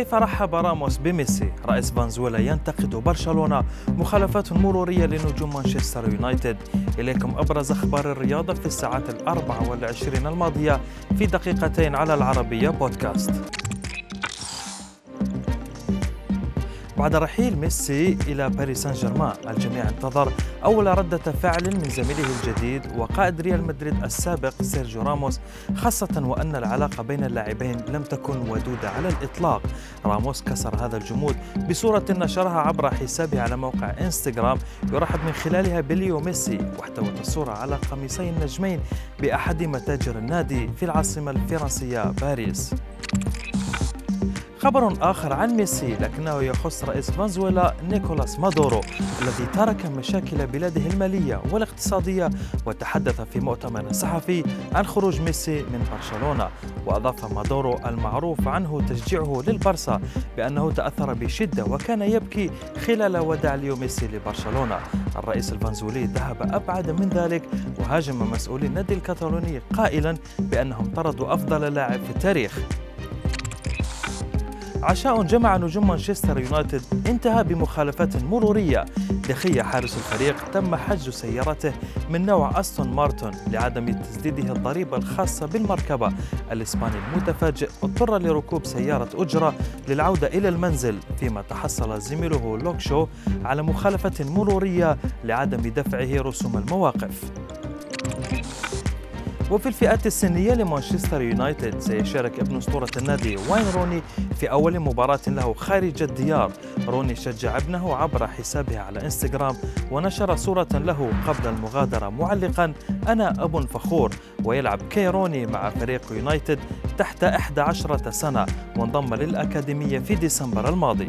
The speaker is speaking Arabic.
كيف رحب راموس بميسي؟ رئيس فنزويلا ينتقد برشلونة. مخالفات مرورية لنجوم مانشستر يونايتد. إليكم أبرز أخبار الرياضة في الساعات الأربع والعشرين الماضية في دقيقتين على العربية بودكاست. بعد رحيل ميسي إلى باريس سان جيرمان الجميع انتظر أول ردة فعل من زميله الجديد وقائد ريال مدريد السابق سيرجيو راموس خاصة وأن العلاقة بين اللاعبين لم تكن ودودة على الإطلاق. راموس كسر هذا الجمود بصورة نشرها عبر حسابه على موقع إنستغرام يرحب من خلالها بليو ميسي واحتوت الصورة على قميصي النجمين بأحد متاجر النادي في العاصمة الفرنسية باريس. خبر آخر عن ميسي لكنه يخص رئيس فنزويلا نيكولاس مادورو الذي ترك مشاكل بلاده المالية والاقتصادية وتحدث في مؤتمر صحفي عن خروج ميسي من برشلونة. وأضاف مادورو المعروف عنه تشجيعه للبرسا بأنه تأثر بشدة وكان يبكي خلال وداع ليو ميسي لبرشلونة. الرئيس الفنزويلي ذهب أبعد من ذلك وهاجم مسؤولي النادي الكتالوني قائلا بأنهم طردوا أفضل لاعب في التاريخ. عشاء جمع نجوم مانشستر يونايتد انتهى بمخالفات مرورية. دي خيا حارس الفريق تم حجز سيارته من نوع أستون مارتن لعدم تسديده الضريبة الخاصة بالمركبة. الإسباني المتفاجئ اضطر لركوب سيارة أجرة للعودة إلى المنزل فيما تحصل زميله لوك شو على مخالفة مرورية لعدم دفعه رسوم المواقف. وفي الفئات السنية لمانشستر يونايتد سيشارك ابن أسطورة النادي واين روني في أول مباراة له خارج الديار. روني شجع ابنه عبر حسابه على إنستغرام ونشر صورة له قبل المغادرة معلقا أنا أب فخور ويلعب كيروني مع فريق يونايتد تحت 11 سنة وانضم للأكاديمية في ديسمبر الماضي.